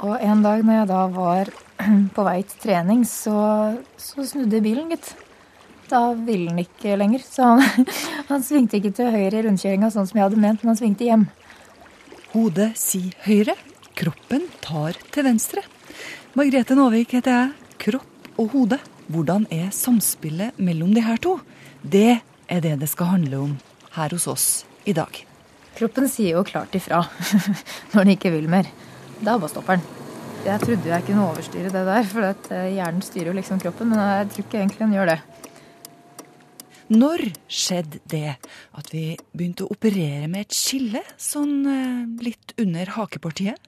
Og en dag når jeg da var på vei til trening, så, så snudde bilen, gitt. Da ville den ikke lenger. Så han, han svingte ikke til høyre i rundkjøringa sånn som jeg hadde ment, men han svingte hjem. Hodet sier høyre, kroppen tar til venstre. Margrethe Nåvik heter jeg. Kropp og hode. Hvordan er samspillet mellom de her to? Det er det det skal handle om her hos oss i dag. Kroppen sier jo klart ifra når den ikke vil mer. Da bare stopper den. Jeg trodde jeg kunne overstyre det der, for eh, hjernen styrer jo liksom kroppen, men jeg tror ikke egentlig den gjør det. Når skjedde det at vi begynte å operere med et skille sånn eh, litt under hakepartiet?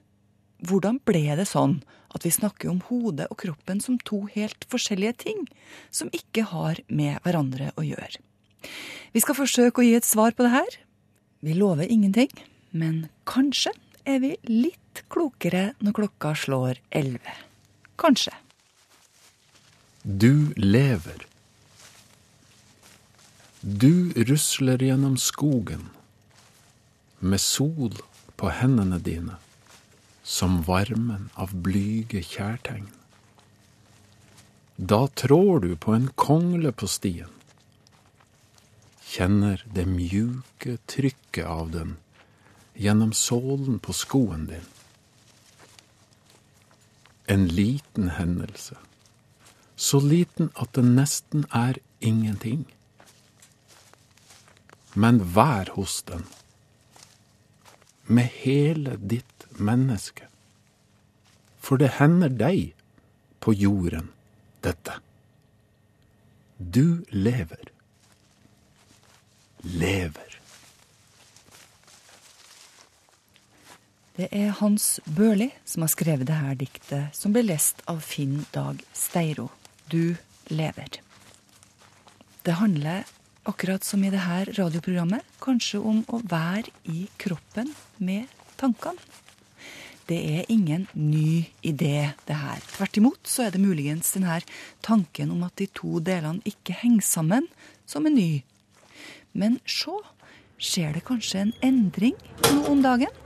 Hvordan ble det sånn at vi snakker om hodet og kroppen som to helt forskjellige ting, som ikke har med hverandre å gjøre? Vi skal forsøke å gi et svar på det her. Vi lover ingenting, men kanskje er vi litt klokere når klokka slår elleve. Kanskje. Du lever. Du rusler gjennom skogen med sol på hendene dine som varmen av blyge kjærtegn. Da trår du på en kongle på stien, kjenner det mjuke trykket av den gjennom sålen på skoen din. En liten hendelse, så liten at den nesten er ingenting. Men vær hos den, med hele ditt menneske. For det hender deg på jorden, dette. Du lever. Lever. Det er Hans Børli som har skrevet det her diktet, som ble lest av Finn Dag Steiro. Du lever. Det handler, akkurat som i det her radioprogrammet, kanskje om å være i kroppen med tankene. Det er ingen ny idé, det her. Tvert imot så er det muligens denne tanken om at de to delene ikke henger sammen, som er ny. Men så skjer det kanskje en endring nå om dagen.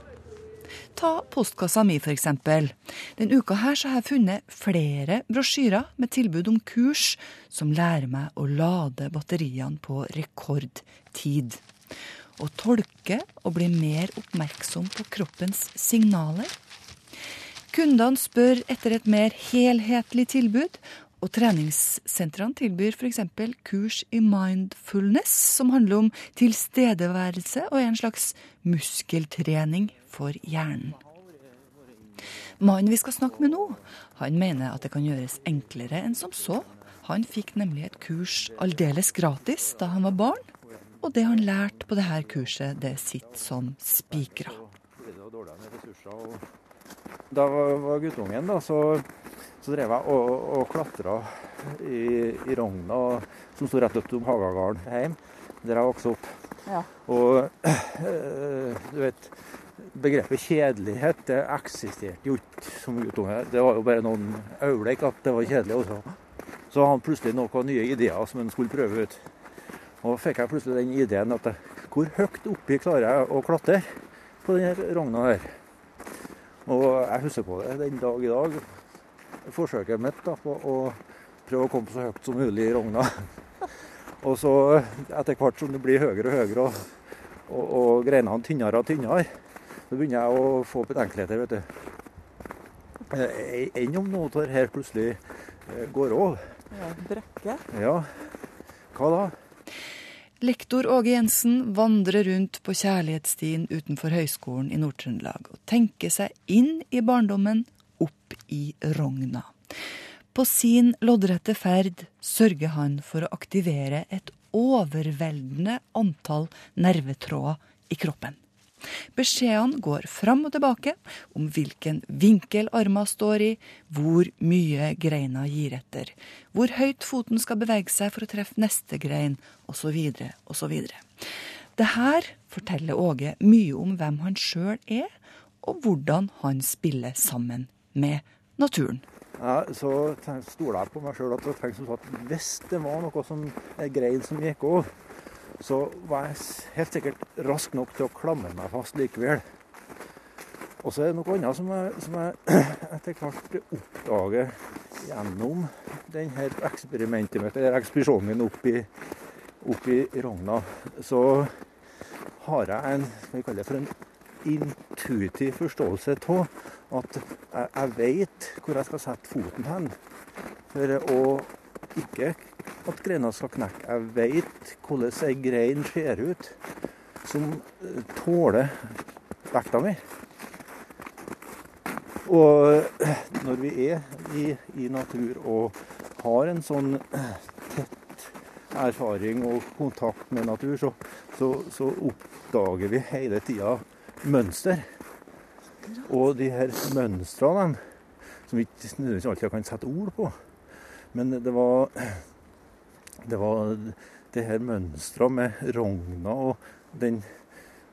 Ta postkassa mi, eksempel. Denne uka her så har jeg funnet flere brosjyrer med tilbud om kurs som lærer meg å lade batteriene på rekordtid. Å tolke og bli mer oppmerksom på kroppens signaler Kundene spør etter et mer helhetlig tilbud, og treningssentrene tilbyr f.eks. kurs i mindfulness, som handler om tilstedeværelse og er en slags muskeltrening for hjernen. Mannen vi skal snakke med nå, han mener at det kan gjøres enklere enn som så. Han fikk nemlig et kurs aldeles gratis da han var barn, og det han lærte på dette kurset, det sitter som spikra. Da jeg var guttungen, da, så, så drev jeg og, og klatra i, i rogna som sto rett opp til Hagagarden hjemme, der jeg vokste opp. Ja. Og øh, du vet Begrepet kjedelighet det eksisterte jo ikke som guttunge. Det var jo bare noen øyeblikk at det var kjedelig. Også. Så han plutselig noen nye ideer som han skulle prøve ut. Og fikk jeg plutselig den ideen at hvor høyt oppi klarer jeg å klatre på denne rogna her. Og jeg husker på det den dag i dag. Forsøket mitt da, på å prøve å komme så høyt som mulig i rogna. og så etter hvert som det blir høyere og høyere og, og, og greinene tynnere og tynnere, så begynner jeg å få betenkeligheter, vet du. Eh, enn om noe av her plutselig eh, går av. Ja, brekke? Ja. Hva da? Lektor Åge Jensen vandrer rundt på kjærlighetsstien utenfor Høgskolen i Nord-Trøndelag og tenker seg inn i barndommen, opp i rogna. På sin loddrette ferd sørger han for å aktivere et overveldende antall nervetråder i kroppen. Beskjedene går fram og tilbake om hvilken vinkel armene står i, hvor mye greina gir etter, hvor høyt foten skal bevege seg for å treffe neste grein, osv., osv. Det her forteller Åge mye om hvem han sjøl er, og hvordan han spiller sammen med naturen. Ja, så stoler jeg på meg sjøl at hvis det var noe som er grein som gikk over, så var jeg helt sikkert rask nok til å klamre meg fast likevel. Og så er det noe annet som jeg, som jeg etter hvert oppdager gjennom denne eksperimentet mitt, eller ekspedisjonen min opp i, opp i Rogna. Så har jeg en skal vi kalle det for en intuitiv forståelse av at jeg, jeg vet hvor jeg skal sette foten hen. For å ikke at greina skal knekke. Jeg vet hvordan ei grein ser ut som tåler vekta mi. Og når vi er i, i natur og har en sånn tett erfaring og kontakt med natur, så, så, så oppdager vi hele tida mønster. Og de her mønstrene, som vi ikke alltid kan sette ord på, men det var det var det her mønsteret med rogna og den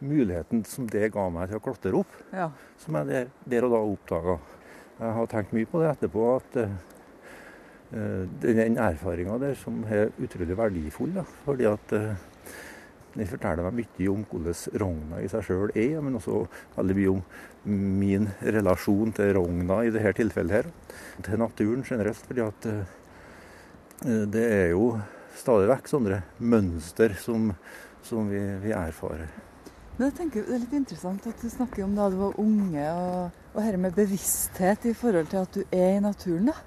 muligheten som det ga meg til å klatre opp, ja. som jeg der, der, og da oppdaga. Jeg har tenkt mye på det etterpå, at uh, den erfaringa der som er utrolig verdifull. Da, fordi at uh, den forteller meg mye om hvordan rogna i seg sjøl er, men også veldig mye om min relasjon til rogna i dette tilfellet her. Til naturen generelt, fordi at uh, det er jo stadig vekk sånne mønster som, som vi, vi erfarer. Men jeg tenker Det er litt interessant at du snakker om da du var unge, og, og dette med bevissthet i forhold til at du er i naturen. da.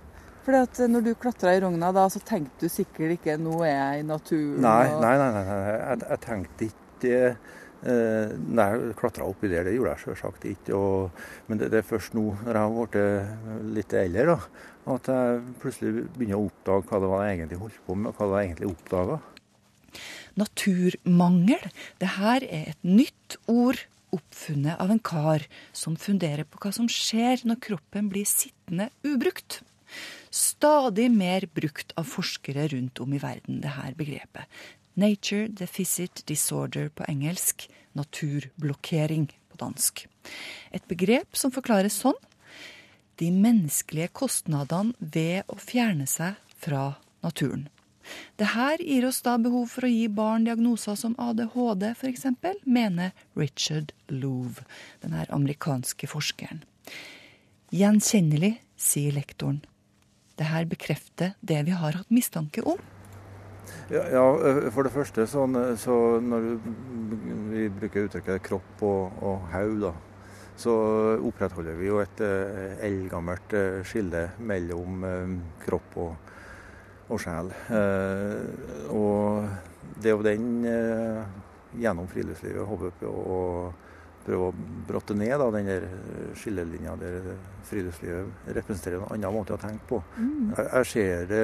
Fordi at når du klatra i rogna, da, så tenkte du sikkert ikke 'nå er jeg i naturen'? Nei, og... nei, nei, nei. Jeg, jeg, tenkte ikke eh, Nei, jeg klatra oppi der, det gjorde jeg selvsagt ikke. Og, men det, det, er først nå, når jeg har blitt litt eldre, da, at jeg plutselig begynner å oppdage hva det var jeg egentlig holdt på med, og hva det var jeg egentlig oppdaga naturmangel. Det her er et nytt ord oppfunnet av en kar som funderer på hva som skjer når kroppen blir sittende ubrukt. Stadig mer brukt av forskere rundt om i verden, det her begrepet. Nature deficit disorder på engelsk, naturblokkering på dansk. Et begrep som forklares sånn de menneskelige kostnadene ved å fjerne seg fra naturen. Det her gir oss da behov for å gi barn diagnoser som ADHD f.eks., mener Richard Louve, den her amerikanske forskeren. Gjenkjennelig, sier lektoren. Det her bekrefter det vi har hatt mistanke om. Ja, ja for det første sånn, så når vi bruker uttrykket kropp og, og haug, så opprettholder vi jo et eldgammelt skille mellom kropp og, og sjel. Eh, og det er jo den eh, gjennom friluftslivet håper på å prøve å brotte ned da, den der skillelinja der friluftslivet representerer en annen måte å tenke på. Mm. Jeg, jeg, ser det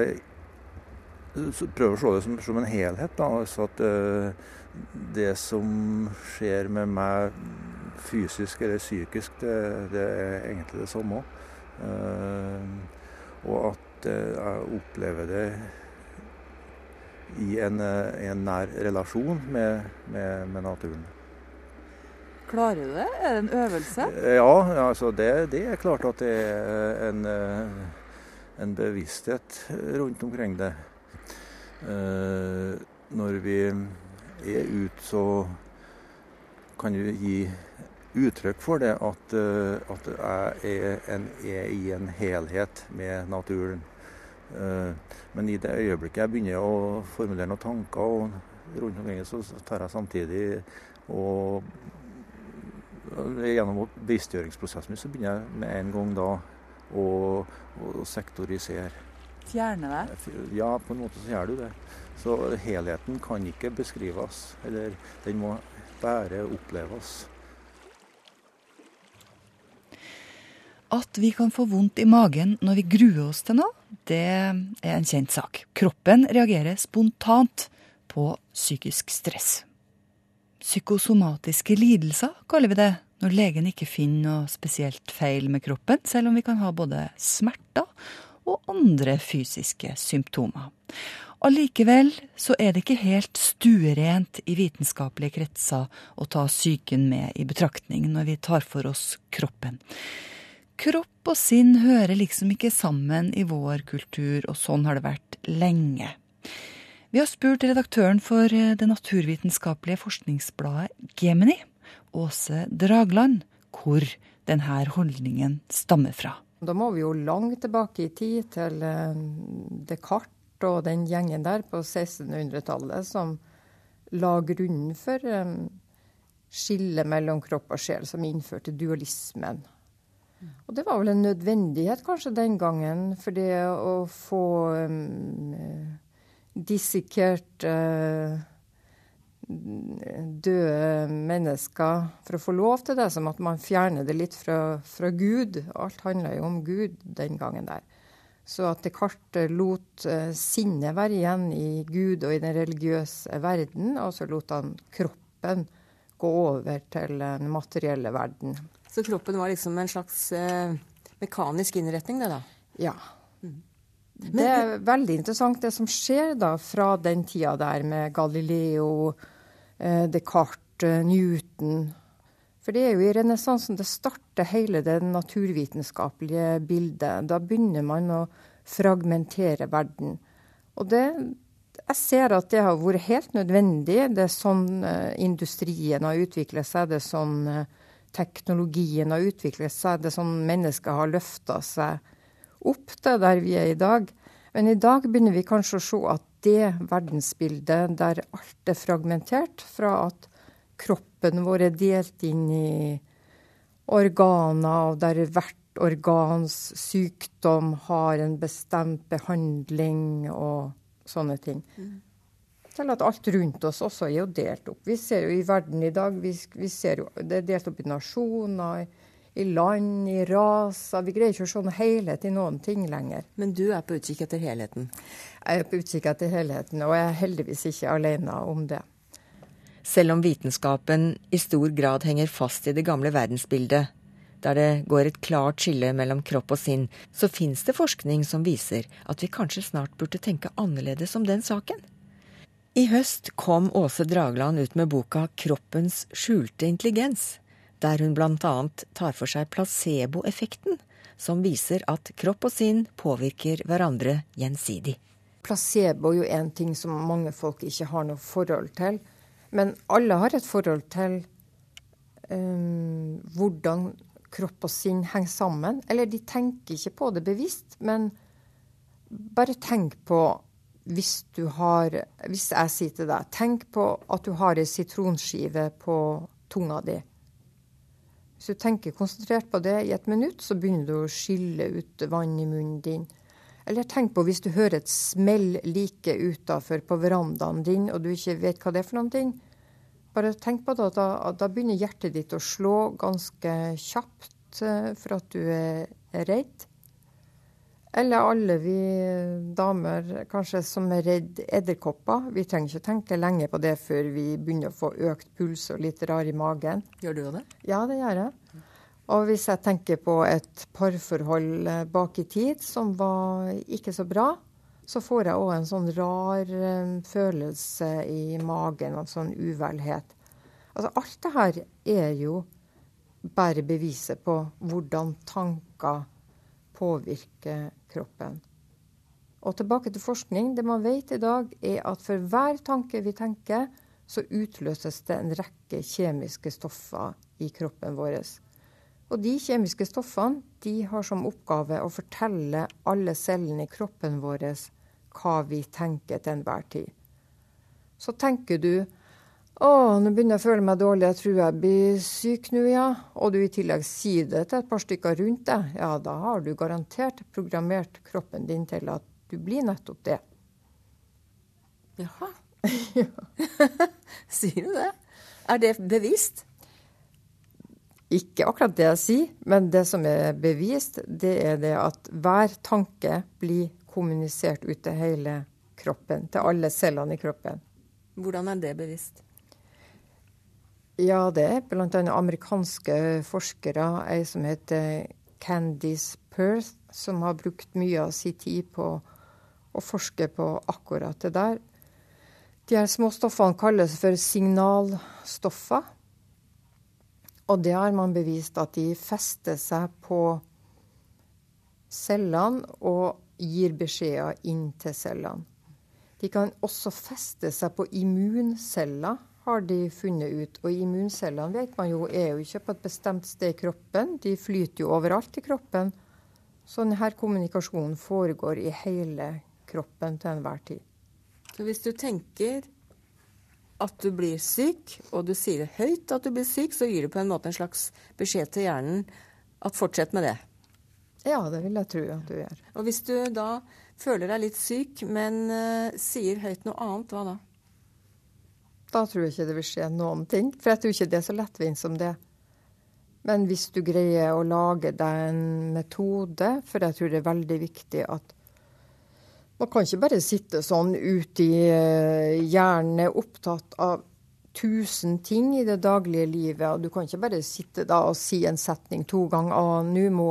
Prøver å se det som, som en helhet. da, altså at uh, Det som skjer med meg fysisk eller psykisk, det, det er egentlig det samme. Uh, og at Eh, jeg opplever det i en, eh, en nær relasjon med, med, med, naturen. Klarer du det? Er det en øvelse? Eh, ja, altså det, det er klart at det er en, en bevissthet rundt omkring det. Når vi er ute, så kan vi gi uttrykk for det at, at jeg er, en, er i en helhet med naturen. Eh, men i det øyeblikket jeg begynner å formulere noen tanker og rundt omkring, så tar jeg samtidig og Gjennom bevisstgjøringsprosessen min så begynner jeg med en gang da å, å sektorisere. Fjerne det? Ja, på en måte så gjør du det. Så helheten kan ikke beskrives. Eller den må bare oppleves. At vi kan få vondt i magen når vi gruer oss til noe, det er en kjent sak. Kroppen reagerer spontant på psykisk stress. Psykosomatiske lidelser kaller vi det når legen ikke finner noe spesielt feil med kroppen, selv om vi kan ha både smerter og andre fysiske symptomer. Allikevel så er det ikke helt stuerent i vitenskapelige kretser å ta psyken med i betraktning når vi tar for oss kroppen. Kropp og sinn hører liksom ikke sammen i vår kultur, og sånn har det vært lenge. Vi har spurt redaktøren for det naturvitenskapelige forskningsbladet Gemini, Åse Dragland, hvor denne holdningen stammer fra. Da må vi jo langt tilbake i tid, til eh, Descartes og den gjengen der på 1600-tallet som la grunnen for um, skillet mellom kropp og sjel, som innførte dualismen. Og det var vel en nødvendighet kanskje den gangen, for det å få um, dissekert uh, døde mennesker for å få lov til det, som at man fjerner det litt fra, fra Gud. Alt handla jo om Gud den gangen der. Så at Descartes lot uh, sinnet være igjen i Gud og i den religiøse verden, og så lot han kroppen gå over til den materielle verden. Så kroppen var liksom en slags mekanisk innretning, det da? Ja. Mm. Det er veldig interessant det som skjer da fra den tida der med Galileo, Descartes, Newton for det er jo i renessansen det starter hele det naturvitenskapelige bildet. Da begynner man å fragmentere verden. Og det, jeg ser at det har vært helt nødvendig. Det er sånn uh, industrien har utviklet seg, det er sånn teknologien har utviklet seg, det er sånn mennesker har løfta seg opp til der vi er i dag. Men i dag begynner vi kanskje å se at det verdensbildet der alt er fragmentert, fra at kroppen vår er delt inn i organer, og der hvert organs sykdom har en bestemt behandling og sånne ting. Mm. Til at alt rundt oss også er jo delt opp. Vi ser jo i verden i dag vi, vi ser jo, Det er delt opp i nasjoner, i land, i raser. Vi greier ikke å se noen helhet i noen ting lenger. Men du er på utkikk etter helheten? Jeg er på utkikk etter helheten, og jeg er heldigvis ikke alene om det. Selv om vitenskapen i stor grad henger fast i det gamle verdensbildet, der det går et klart skille mellom kropp og sinn, så fins det forskning som viser at vi kanskje snart burde tenke annerledes om den saken. I høst kom Åse Dragland ut med boka 'Kroppens skjulte intelligens', der hun bl.a. tar for seg placeboeffekten, som viser at kropp og sinn påvirker hverandre gjensidig. Placebo er jo en ting som mange folk ikke har noe forhold til. Men alle har et forhold til um, hvordan kropp og sinn henger sammen. Eller de tenker ikke på det bevisst, men bare tenk på hvis du har Hvis jeg sier til deg Tenk på at du har ei sitronskive på tunga di. Hvis du tenker konsentrert på det i et minutt, så begynner du å skille ut vann i munnen din. Eller tenk på hvis du hører et smell like utafor på verandaen din, og du ikke vet hva det er for noen ting. Bare tenk på det, da, da begynner hjertet ditt å slå ganske kjapt eh, for at du er redd. Eller alle vi damer kanskje som er redd edderkopper. Vi trenger ikke tenke lenge på det før vi begynner å få økt puls og litt rar i magen. Gjør du det? Ja, det gjør jeg. Og hvis jeg tenker på et parforhold eh, bak i tid som var ikke så bra, så får jeg òg en sånn rar um, følelse i magen, en sånn uvelhet. Altså alt det her er jo bare beviset på hvordan tanker påvirker kroppen. Og tilbake til forskning. Det man vet i dag, er at for hver tanke vi tenker, så utløses det en rekke kjemiske stoffer i kroppen vår. Og de kjemiske stoffene de har som oppgave å fortelle alle cellene i kroppen vår hva vi tenker til enhver tid. Så tenker du å, nå begynner jeg å føle meg dårlig, jeg tror jeg blir syk nå, ja. Og du i tillegg sier det til et par stykker rundt deg, ja, da har du garantert programmert kroppen din til at du blir nettopp det. Jaha. ja. sier du det? Er det bevisst? Ikke akkurat det jeg sier, men det som er bevist, det er det at hver tanke blir kommunisert ut til hele kroppen, til alle cellene i kroppen. Hvordan er det bevisst? Ja, det er bl.a. amerikanske forskere, ei som heter Candice Perth, som har brukt mye av sin tid på å forske på akkurat det der. De her små stoffene kalles for signalstoffer. Og det har man bevist at de fester seg på cellene og gir beskjeder inn til cellene. De kan også feste seg på immunceller, har de funnet ut. Og immuncellene vet man jo er jo ikke på et bestemt sted i kroppen. De flyter jo overalt i kroppen. Så denne kommunikasjonen foregår i hele kroppen til enhver tid. Så hvis du tenker at du blir syk, og du sier høyt at du blir syk, så gir du på en måte en slags beskjed til hjernen at fortsett med det. Ja, det vil jeg tro at du gjør. Og hvis du da føler deg litt syk, men uh, sier høyt noe annet, hva da? Da tror jeg ikke det vil skje noen ting. For jeg tror ikke det er så lettvint som det. Men hvis du greier å lage deg en metode, for jeg tror det er veldig viktig at man kan ikke bare sitte sånn ute i eh, hjernen opptatt av tusen ting i det daglige livet. Og du kan ikke bare sitte da og si en setning to ganger. 'Å, nå må,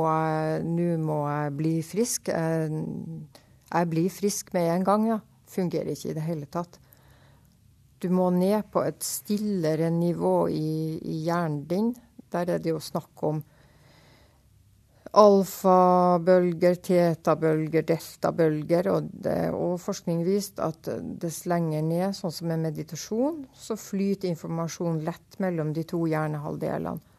må, jeg bli frisk.' Jeg, jeg blir frisk med en gang, ja. Fungerer ikke i det hele tatt. Du må ned på et stillere nivå i, i hjernen din. Der er det jo snakk om alfabølger, tetabølger, deltabølger. Og, det, og forskning viste at dess lenger ned, sånn som med meditasjon, så flyter informasjon lett mellom de to hjernehalvdelene.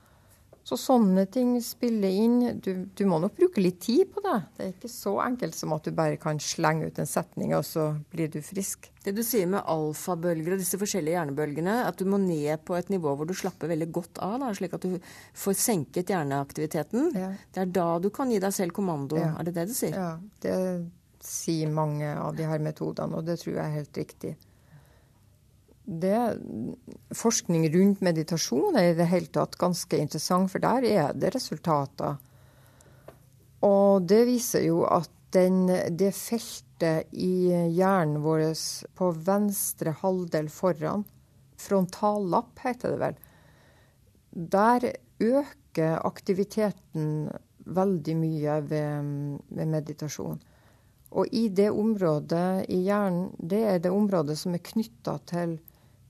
Så sånne ting spiller inn. Du, du, må nok bruke litt tid på det. Det er ikke så enkelt som at du bare kan slenge ut en setning, og så blir du frisk. Det du sier med alfabølger og disse forskjellige hjernebølgene, at du må ned på et nivå hvor du slapper veldig godt av, da, slik at du får senket hjerneaktiviteten. Ja. Det er da du kan gi deg selv kommando. Ja. Er det det du sier? Ja, det sier mange av de her metodene, og det tror jeg er helt riktig det, forskning rundt meditasjon er i det hele tatt ganske interessant, for der er det resultater. Og det viser jo at den, det feltet i hjernen vår på venstre halvdel foran, frontallapp heter det vel, der øker aktiviteten veldig mye ved, ved meditasjon. Og i det området i hjernen, det er det området som er knytta til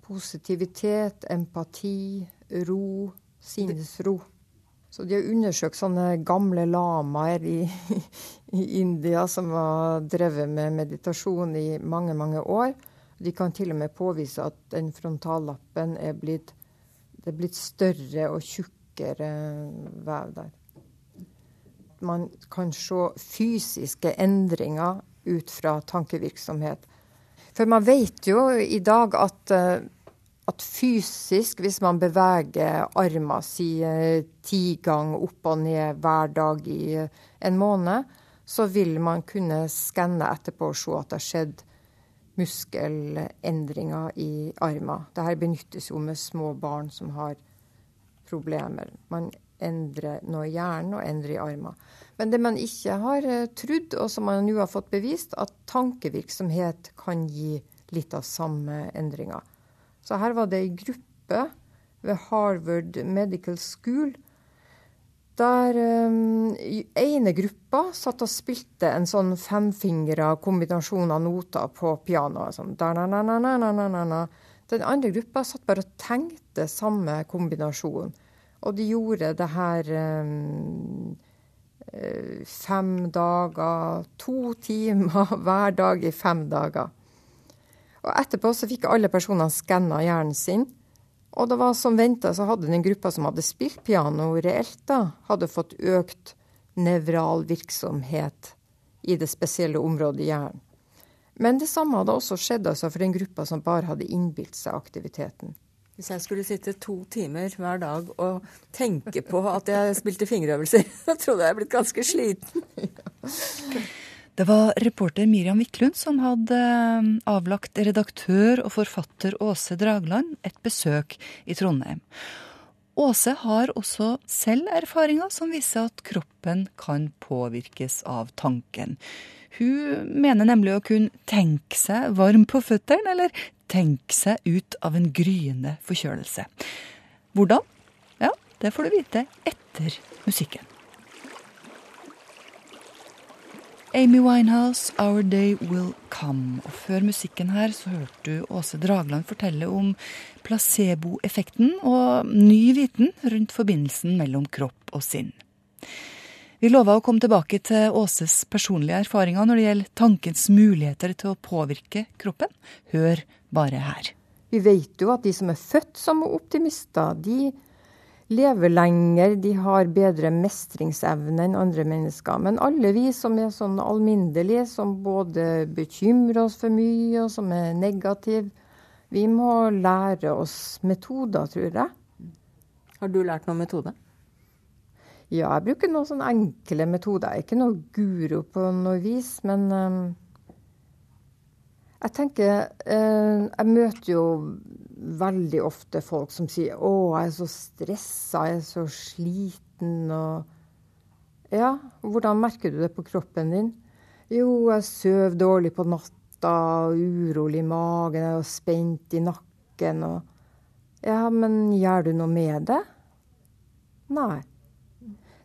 positivitet, empati, ro, sinnesro. Så de har undersøkt sånne gamle lamaer i, i, India som har drevet med meditasjon i mange, mange år. De kan til og med påvise at den frontallappen er blitt, det er blitt større og tjukkere vev der. Man kan se fysiske endringer ut fra tankevirksomhet. For man vet jo i dag at uh, at fysisk, hvis man beveger armen si eh, ti ganger opp og ned hver dag i eh, en måned, så vil man kunne skanne etterpå og se at det har skjedd muskelendringer i armen. Dette benyttes jo med små barn som har problemer. Man endrer noe i hjernen og endrer i armen. Men det man ikke har eh, trodd, og som man nå har fått bevist, at tankevirksomhet kan gi litt av samme endringer. Så her var det ei gruppe ved Harvard Medical School der um, ene gruppa satt og spilte en sånn femfingra kombinasjon av noter på pianoet. Sånn. Den andre gruppa satt bare og tenkte samme kombinasjon. Og de gjorde det her um, fem dager, to timer hver dag i fem dager. Og etterpå så fikk alle personene skanna hjernen sin. Og det var som venta, så hadde den gruppa som hadde spilt piano reelt, da, hadde fått økt nevral virksomhet i det spesielle området i hjernen. Men det samme hadde også skjedd altså for den gruppa som bare hadde innbilt seg aktiviteten. Hvis jeg skulle sitte to timer hver dag og tenke på at jeg spilte fingerøvelser, så trodde jeg jeg blitt ganske sliten. Det var reporter Miriam Wiklund som hadde eh, avlagt redaktør og forfatter Åse Dragland et besøk i Trondheim. Åse har også selv erfaringer som viser at kroppen kan påvirkes av tanken. Hun mener nemlig å kunne tenke seg varm på føttene, eller tenke seg ut av en gryende forkjølelse. Hvordan? Ja, det får du vite etter musikken. Amy Winehouse, 'Our Day Will Come'. Og Før musikken her så hørte du Åse Dragland fortelle om placeboeffekten og ny viten rundt forbindelsen mellom kropp og sinn. Vi lova å komme tilbake til Åses personlige erfaringer når det gjelder tankens muligheter til å påvirke kroppen. Hør bare her. Vi vet jo at de som er født som optimister, de lever lenger, de har bedre mestringsevne enn andre mennesker. Men alle vi som er sånn alminnelige, som både bekymrer oss for mye, og som er negative, vi må lære oss metoder, tror jeg. Har du lært noen metode? Ja, jeg bruker noen sånne enkle metoder. Jeg er ikke noe guru på noe vis, men um, jeg tenker uh, Jeg møter jo veldig ofte folk som sier 'Å, jeg er så stressa, jeg er så sliten', og Ja, hvordan merker du det på kroppen din? Jo, jeg sover dårlig på natta, urolig i magen, jeg er spent i nakken og Ja, men gjør du noe med det? Nei.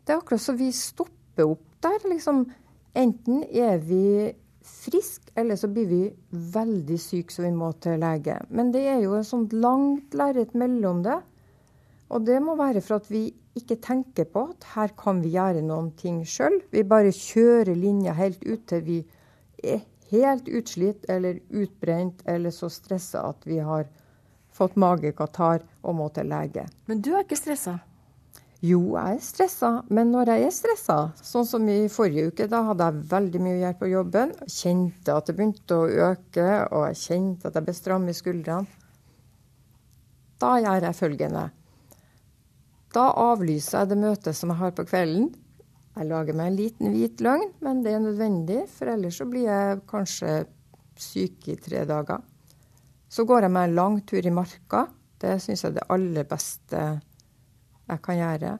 Det er akkurat så vi stopper opp der. Liksom, enten er vi friske, eller så blir vi veldig syke så vi må til lege. Men det er jo et sånt langt lerret mellom det. Og det må være for at vi ikke tenker på at her kan vi gjøre noen ting sjøl. Vi bare kjører linja helt ut til vi er helt utslitt eller utbrent eller så stressa at vi har fått magekatarr og må til lege. Men du er ikke stressa? Jo, jeg er stressa, men når jeg er stressa, sånn som i forrige uke, da hadde jeg veldig mye å gjøre på jobben. Kjente at det begynte å øke, og jeg kjente at jeg ble stram i skuldrene. Da gjør jeg følgende. Da avlyser jeg det møtet som jeg har på kvelden. Jeg lager meg en liten hvit løgn, men det er nødvendig, for ellers så blir jeg kanskje syk i tre dager. Så går jeg meg en lang tur i marka. Det syns jeg er det aller beste jeg kan gjøre.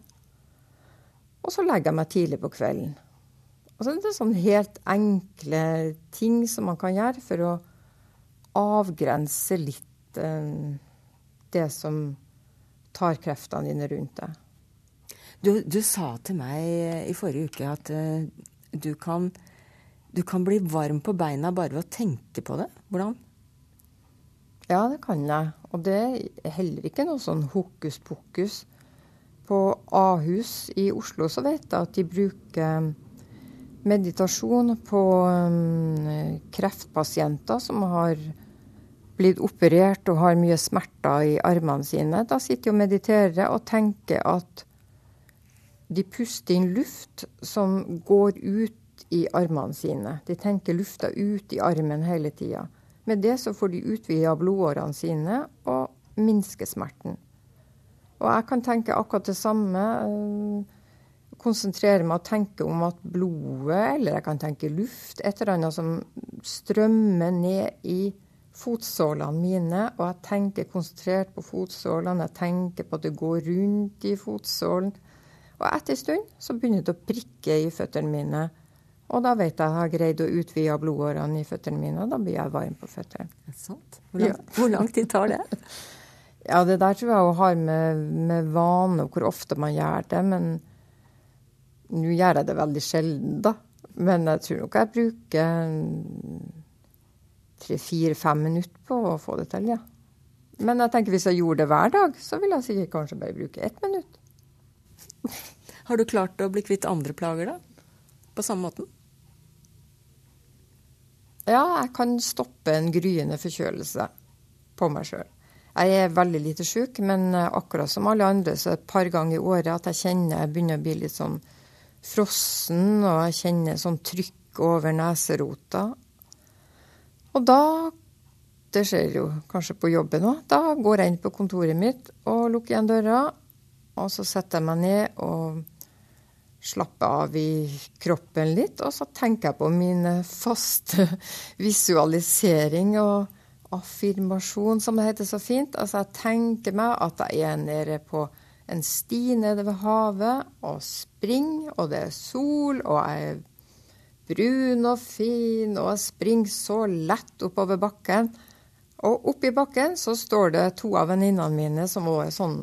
Og så legger jeg meg tidlig på kvelden. Og så er det sånne helt enkle ting som man kan gjøre for å avgrense litt eh, det som tar kreftene dine rundt deg. Du, du, sa til meg i forrige uke at uh, du, kan, du kan bli varm på beina bare ved å tenke på det. Hvordan? Ja, det kan jeg. Og det er heller ikke noe sånn hokus pokus. På Ahus i Oslo så vet jeg at de bruker meditasjon på um, kreftpasienter som har blitt operert og har mye smerter i armene sine. Da sitter de og mediterer og tenker at de puster inn luft som går ut i armene sine. De tenker lufta ut i armen hele tida. Med det så får de utvida blodårene sine og minsker smerten. Og jeg kan tenke akkurat det samme. Eh, konsentrere meg og tenke om at blodet, eller jeg kan tenke luft, et eller annet som strømmer ned i fotsålene mine. Og jeg tenker konsentrert på fotsålene. Jeg tenker på at det går rundt i fotsålen. Og etter en stund så begynner det å prikke i føttene mine. Og da vet jeg at jeg har greid å utvide blodårene i føttene mine, og da blir jeg varm på føttene. Hvor lang, hvor lang tid tar det? Ja, det der tror jeg har med, med vane og hvor ofte man gjør det. Men nå gjør jeg det veldig sjelden, da. Men jeg tror nok jeg bruker tre-fire-fem minutter på å få det til, ja. Men jeg tenker hvis jeg gjorde det hver dag, så ville jeg sikkert kanskje bare bruke ett minutt. Har du klart å bli kvitt andre plager, da? På samme måten? Ja, jeg kan stoppe en gryende forkjølelse på meg sjøl. Jeg er veldig lite sjuk, men eh, akkurat som alle andre så er det et par ganger i året at jeg kjenner jeg begynner å bli litt sånn frossen, og jeg kjenner sånn trykk over neserota. Og da Det skjer jo kanskje på jobben òg. Da går jeg inn på kontoret mitt og lukker igjen døra, og så setter jeg meg ned og slapper av i kroppen litt, og så tenker jeg på min faste visualisering og affirmasjon, som det heter så fint. Altså, jeg tenker meg at jeg er nede på en sti nede ved havet og springer, og det er sol, og jeg er brun og fin, og jeg springer så lett oppover bakken. Og oppi bakken så står det to av venninnene mine som også er sånn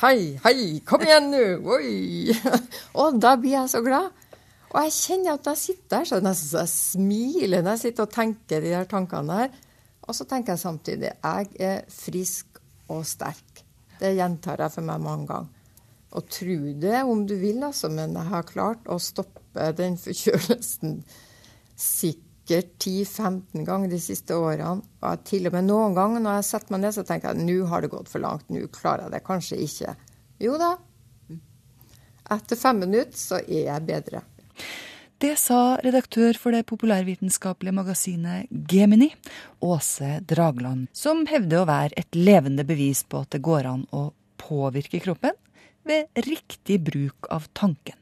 Hei, hei, kom igjen nå! Oi! og da blir jeg så glad. Og jeg kjenner at jeg sitter der, så er nesten så jeg smiler når jeg sitter og tenker de der tankene der. Og så tenker jeg samtidig jeg er frisk og sterk. Det gjentar jeg for meg mange ganger. Og tro det om du vil, altså, men jeg har klart å stoppe den forkjølelsen sikkert sikkert 10-15 ganger de siste årene. Og til og med noen ganger når jeg setter meg ned, så tenker jeg nå har det gått for langt. Nå klarer jeg det kanskje ikke. Jo da. Etter fem minutter så er jeg bedre. Det sa redaktør for det populærvitenskapelige magasinet Gemini, Åse Dragland, som hevder å være et levende bevis på at det går an å påvirke kroppen ved riktig bruk av tanken.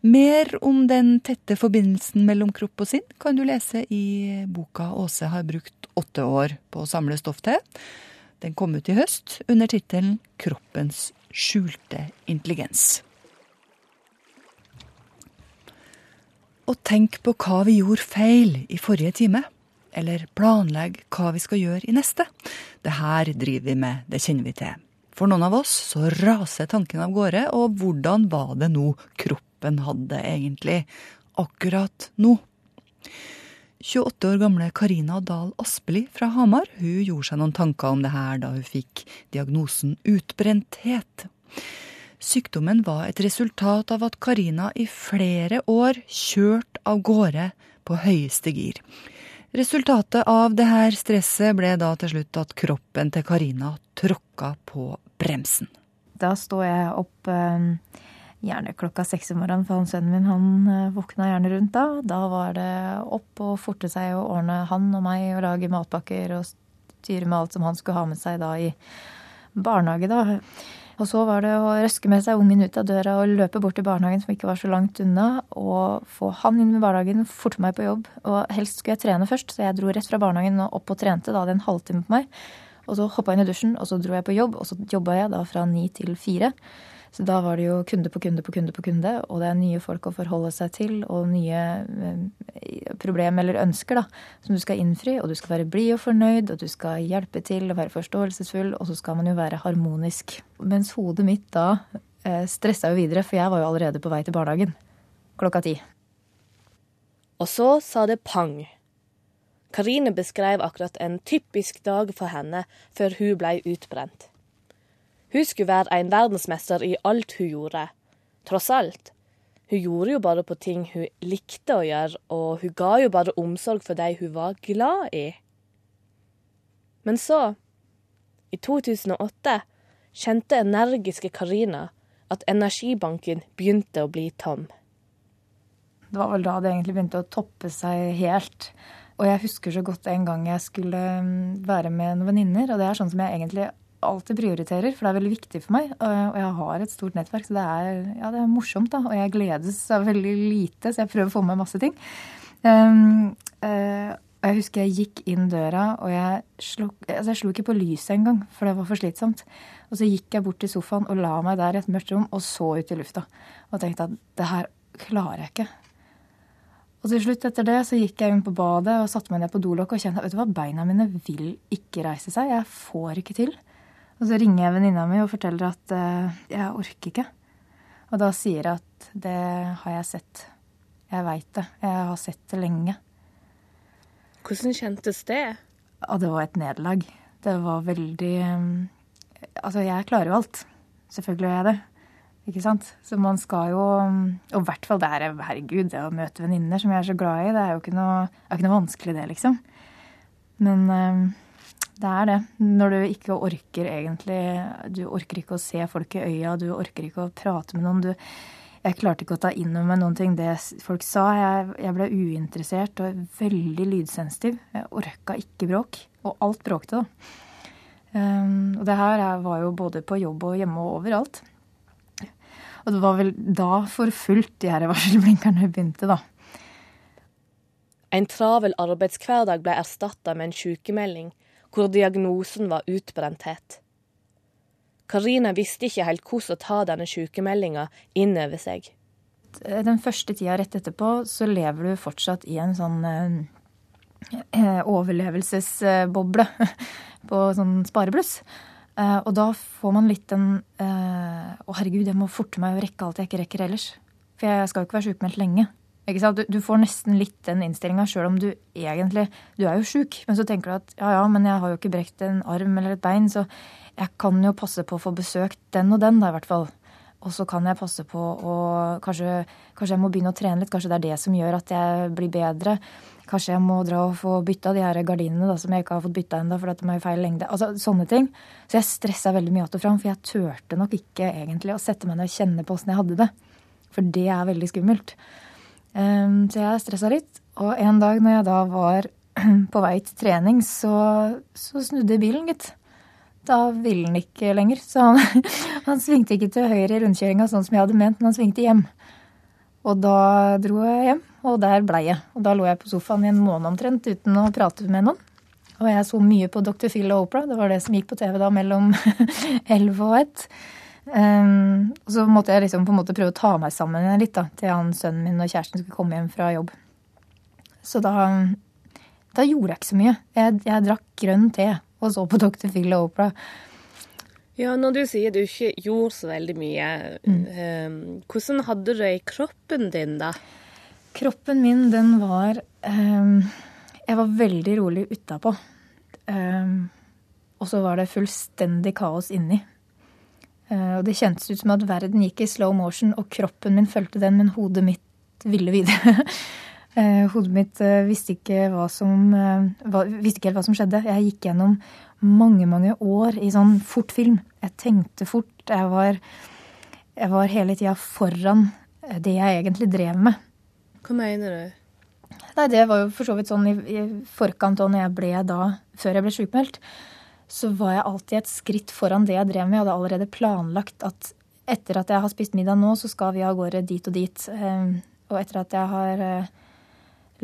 Mer om den tette forbindelsen mellom kropp og sinn kan du lese i boka Åse har brukt åtte år på å samle stoff til. Den kom ut i høst under tittelen Kroppens skjulte intelligens. Og tenk på hva vi gjorde feil i forrige time. Eller planlegg hva vi skal gjøre i neste. Det her driver vi med, det kjenner vi til. For noen av oss så raser tanken av gårde, og hvordan var det nå kroppen hadde egentlig akkurat nå. 28 år gamle Karina Dahl Aspeli fra Hamar hun gjorde seg noen tanker om det her da hun fikk diagnosen utbrenthet. Sykdommen var et resultat av at Karina i flere år kjørte av gårde på høyeste gir. Resultatet av det her stresset ble da til slutt at kroppen til Karina tråkka på bremsen. Da står jeg opp eh, gjerne klokka seks om morgenen, for han sønnen min han eh, våkna gjerne rundt da. Da var det opp og forte seg å ordne han og meg og lage matpakker og styre med alt som han skulle ha med seg da i barnehage, da. Og så var det å røske med seg ungen ut av døra og løpe bort til barnehagen som ikke var så langt unna, og få han inn i barnehagen, forte meg på jobb. Og helst skulle jeg trene først, så jeg dro rett fra barnehagen og opp og trente. Da hadde jeg en halvtime på meg. Og så hoppa jeg inn i dusjen, og så dro jeg på jobb, og så jobba jeg da fra ni til fire. Så da var det jo kunde på kunde på kunde på kunde, og det er nye folk å forholde seg til, og nye eh, problem eller ønsker da, som du skal innfri. Og du skal være blid og fornøyd, og du skal hjelpe til og være forståelsesfull, og så skal man jo være harmonisk. Mens hodet mitt da eh, stressa jo videre, for jeg var jo allerede på vei til barnehagen klokka ti. Og så sa det pang. Karine beskrev akkurat en typisk dag for henne før hun blei utbrent. Hun skulle være en verdensmester i alt hun gjorde. Tross alt. Hun gjorde jo bare på ting hun likte å gjøre, og hun ga jo bare omsorg for de hun var glad i. Men så, i 2008, kjente energiske Karina at energibanken begynte å bli tom. Det var vel da det egentlig begynte å toppe seg helt. Og jeg husker så godt en gang jeg skulle mm, være med noen venninner, og det er sånn som jeg egentlig alltid prioriterer, for det er veldig viktig for meg. Og jeg har et stort nettverk, så det er, ja, det er morsomt. da, Og jeg gledes av veldig lite, så jeg prøver å få med masse ting. Um, uh, og jeg husker jeg gikk inn døra, og jeg slo, altså jeg slo ikke på lyset engang, for det var for slitsomt. Og så gikk jeg bort til sofaen og la meg der i et mørkt rom og så ut i lufta. Og tenkte at det her klarer jeg ikke. Og til slutt etter det så gikk jeg inn på badet og satte meg ned på dolokket og kjente vet du hva, beina mine vil ikke reise seg. Jeg får ikke til. Og så ringer jeg venninna mi og forteller at uh, jeg orker ikke. Og da sier jeg at det har jeg sett. Jeg veit det. Jeg har sett det lenge. Hvordan kjentes det? Ja, det var et nederlag. Det var veldig um, Altså, jeg klarer jo alt. Selvfølgelig gjør jeg det. Ikke sant? Så man skal jo Og i hvert fall det er Herregud, det å møte venninner som jeg er så glad i, det er jo ikke noe, ikke noe vanskelig, det, liksom. Men um, det er det. Når du ikke orker egentlig Du orker ikke å se folk i øya, du orker ikke å prate med noen. Du, jeg klarte ikke å ta inn over meg noen ting det folk sa. Jeg, jeg, ble uinteressert og veldig lydsensitiv. Jeg orka ikke bråk. Og alt bråkte, da. Um, og det her var jo både på jobb og hjemme og overalt. Og det var vel da for fullt de her varselblinkerne begynte, da. En travel arbeidshverdag ble erstatta med en sykemelding hvor diagnosen var utbrenthet. Karina visste ikke helt hvordan å ta denne sykemeldinga inn over seg. Den første tida rett etterpå så lever du fortsatt i en sånn eh, overlevelsesboble på sånn sparebluss. Eh, og da får man litt den eh, Å, herregud, jeg må forte meg å rekke alt jeg ikke rekker ellers. For jeg skal jo ikke være sjukmeldt lenge. Du, du, får nesten litt den innstillinga sjøl om du egentlig Du er jo sjuk, men så tenker du at ja ja, men jeg har jo ikke brekt en arm eller et bein, så jeg kan jo passe på å få besøkt den og den, da, i hvert fall. Og så kan jeg passe på å kanskje, kanskje jeg må begynne å trene litt. Kanskje det er det som gjør at jeg blir bedre. Kanskje jeg må dra og få bytta de her gardinene da, som jeg ikke har fått bytta ennå, for at de er i feil lengde. Altså sånne ting. Så jeg stressa veldig mye att og fram, for jeg turte nok ikke egentlig å sette meg ned og kjenne på åssen jeg hadde det. For det er veldig skummelt. Um, så jeg stressa litt. Og en dag når jeg da var på vei til trening, så, så snudde bilen, gitt. Da ville den ikke lenger. Så han, han svingte ikke til høyre i rundkjøringa sånn som jeg hadde ment, men han svingte hjem. Og da dro jeg hjem, og der blei jeg. Og da lå jeg på sofaen i en måned omtrent uten å prate med noen. Og jeg så mye på Dr. Phil og Opera. Det var det som gikk på TV da mellom 11 og 1. Um, og så måtte jeg liksom på en måte prøve å ta meg sammen litt da, til han sønnen min og kjæresten skulle komme hjem fra jobb. Så da, da gjorde jeg ikke så mye. Jeg, jeg drakk grønn te og så på Dr. Phil og Opera. Ja, når du sier du ikke gjorde så veldig mye, mm. um, hvordan hadde du det i kroppen din da? Kroppen min, den var um, Jeg var veldig rolig utapå. Og så var det fullstendig kaos inni. Uh, og det kjentes ut som at verden gikk i slow motion, og kroppen min fulgte den, men hodet mitt ville videre. uh, hodet mitt uh, visste, ikke hva som, visste ikke helt hva som skjedde. Jeg gikk gjennom mange, mange år i sånn fort film. Jeg tenkte fort. Jeg var, jeg var hele tida foran det jeg egentlig drev med. Hva mener du? Nei, Det var jo for så vidt sånn i, i forkant og når jeg ble da, før jeg ble sjukmeldt, så var jeg alltid et skritt foran det jeg drev med. Jeg hadde allerede planlagt at etter at jeg har spist middag nå, så skal vi av gårde dit og dit. Ehm, og etter at jeg har eh,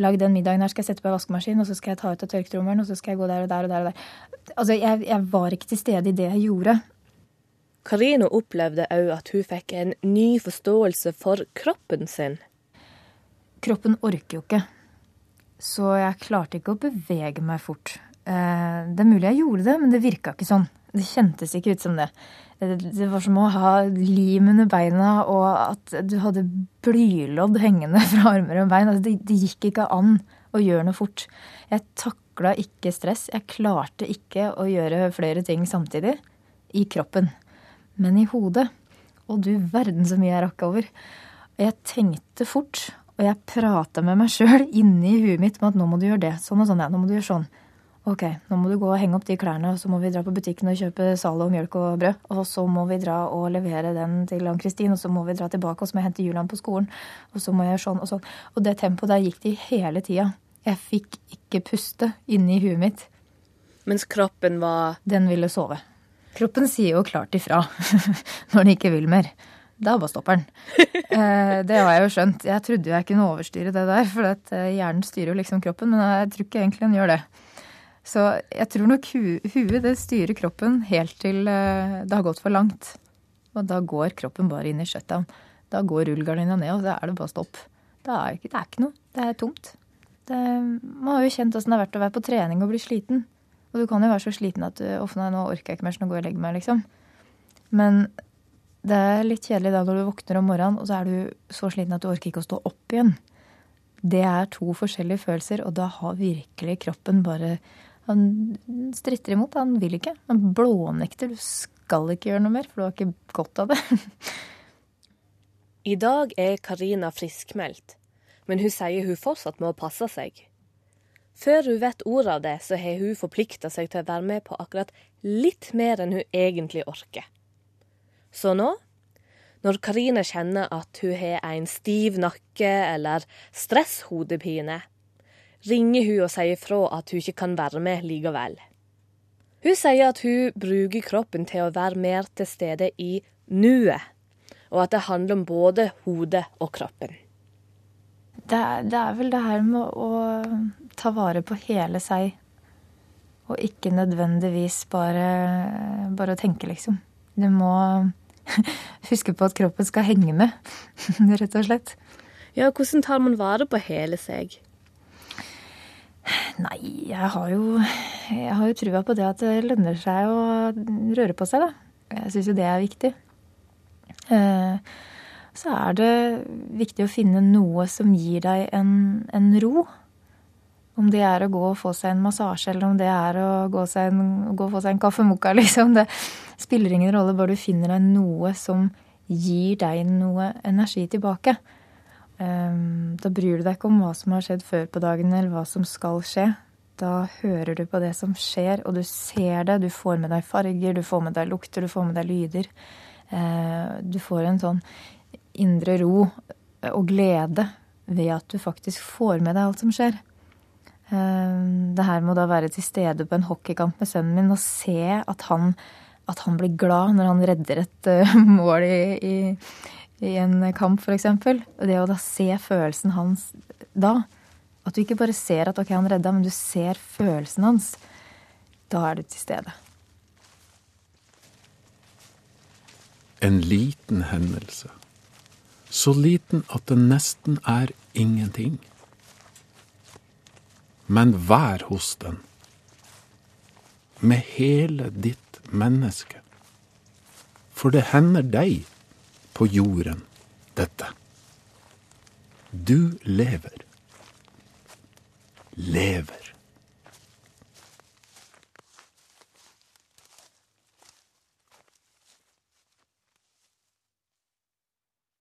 lagd den middagen her, skal jeg sette på vaskemaskinen, og så skal jeg ta ut av tørketrommelen, og så skal jeg gå der og der og der. og der. Altså, jeg, jeg var ikke til stede i det jeg gjorde. Karino opplevde òg at hun fikk en ny forståelse for kroppen sin. Kroppen orker jo ikke, så jeg klarte ikke å bevege meg fort. Eh, det er mulig jeg gjorde det, men det virka ikke sånn. Det kjentes ikke ut som det. Det var som å ha lim under beina og at du hadde blylodd hengende fra armer og bein. Altså, det, gikk ikke an å gjøre noe fort. Jeg takla ikke stress. Jeg klarte ikke å gjøre flere ting samtidig i kroppen. Men i hodet Og du verden så mye jeg rakk over. Jeg tenkte fort, og jeg prata med meg sjøl inni huet mitt om at nå må du gjøre det. Sånn og sånn, ja. Nå må du gjøre sånn. Ok, nå må du gå og henge opp de klærne, og så må vi dra på butikken og kjøpe Zalo, mjølk og brød. Og så må vi dra og levere den til Ann-Kristin, og så må vi dra tilbake, og så må jeg hente Julian på skolen. Og så må jeg gjøre sånn og sånn. Og det tempoet der gikk de hele tida. Jeg fikk ikke puste inni huet mitt. Mens kroppen var Den ville sove. Kroppen sier jo klart ifra når den ikke vil mer. Da bare stopper den. Eh, det har jeg jo skjønt. Jeg trodde jeg kunne overstyre det der, for eh, hjernen styrer jo liksom kroppen, men jeg tror ikke egentlig den gjør det. Så jeg tror nok hu huet det styrer kroppen helt til uh, det har gått for langt. Og da går kroppen bare inn i shutdown. Da går rullegardina ned, og så er det bare stopp. Det er, ikke, det er ikke noe. Det er tomt. Det, man har jo kjent åssen det har vært å være på trening og bli sliten. Og du kan jo være så sliten at du ofte nå orker jeg ikke mer, så nå går jeg og legger meg, liksom. Men det er litt kjedelig da når du våkner om morgenen, og så er du så sliten at du orker ikke å stå opp igjen. Det er to forskjellige følelser, og da har virkelig kroppen bare han stritter imot. Han vil ikke. Han blånekter. Du skal ikke gjøre noe mer, for du har ikke godt av det. I dag er Karina friskmeldt, men hun sier hun fortsatt må passe seg. Før hun vet ordet av det, så har hun forplikta seg til å være med på akkurat litt mer enn hun egentlig orker. Så nå, når Karina kjenner at hun har en stiv nakke eller stresshodepine, ringer hun og sier fra at hun ikke kan være med likevel. Hun sier at hun bruker kroppen til å være mer til stede i nuet, og at det handler om både hodet og kroppen. Det er, det er vel det her med å ta vare på hele seg, og ikke nødvendigvis bare, bare å tenke, liksom. Du må huske på at kroppen skal henge med, rett og slett. Ja, hvordan tar man vare på hele seg? Nei, jeg har jo Jeg har jo trua på det at det lønner seg å røre på seg, da. Jeg syns jo det er viktig. Eh, så er det viktig å finne noe som gir deg en, en ro. Om det er å gå og få seg en massasje, eller om det er å gå, en, gå og få seg en kaffe mokka, liksom. Det spiller ingen rolle, bare du finner deg noe som gir deg noe energi tilbake. Um, da bryr du deg ikke om hva som har skjedd før på dagen, eller hva som skal skje. Da hører du på det som skjer, og du ser det. Du får med deg farger, du får med deg lukter, du får med deg lyder. Uh, du får en sånn indre ro og glede ved at du faktisk får med deg alt som skjer. Uh, det her med å da være til stede på en hockeykamp med sønnen min og se at han, at han blir glad når han redder et uh, mål i, i i en kamp, f.eks. Det å da se følelsen hans da. At du ikke bare ser at ok, han redda, men du ser følelsen hans. Da er du til stede. En liten hendelse. Så liten at det nesten er ingenting. Men vær hos den. Med hele ditt menneske. For det hender deg på jorden dette. Du lever. Lever.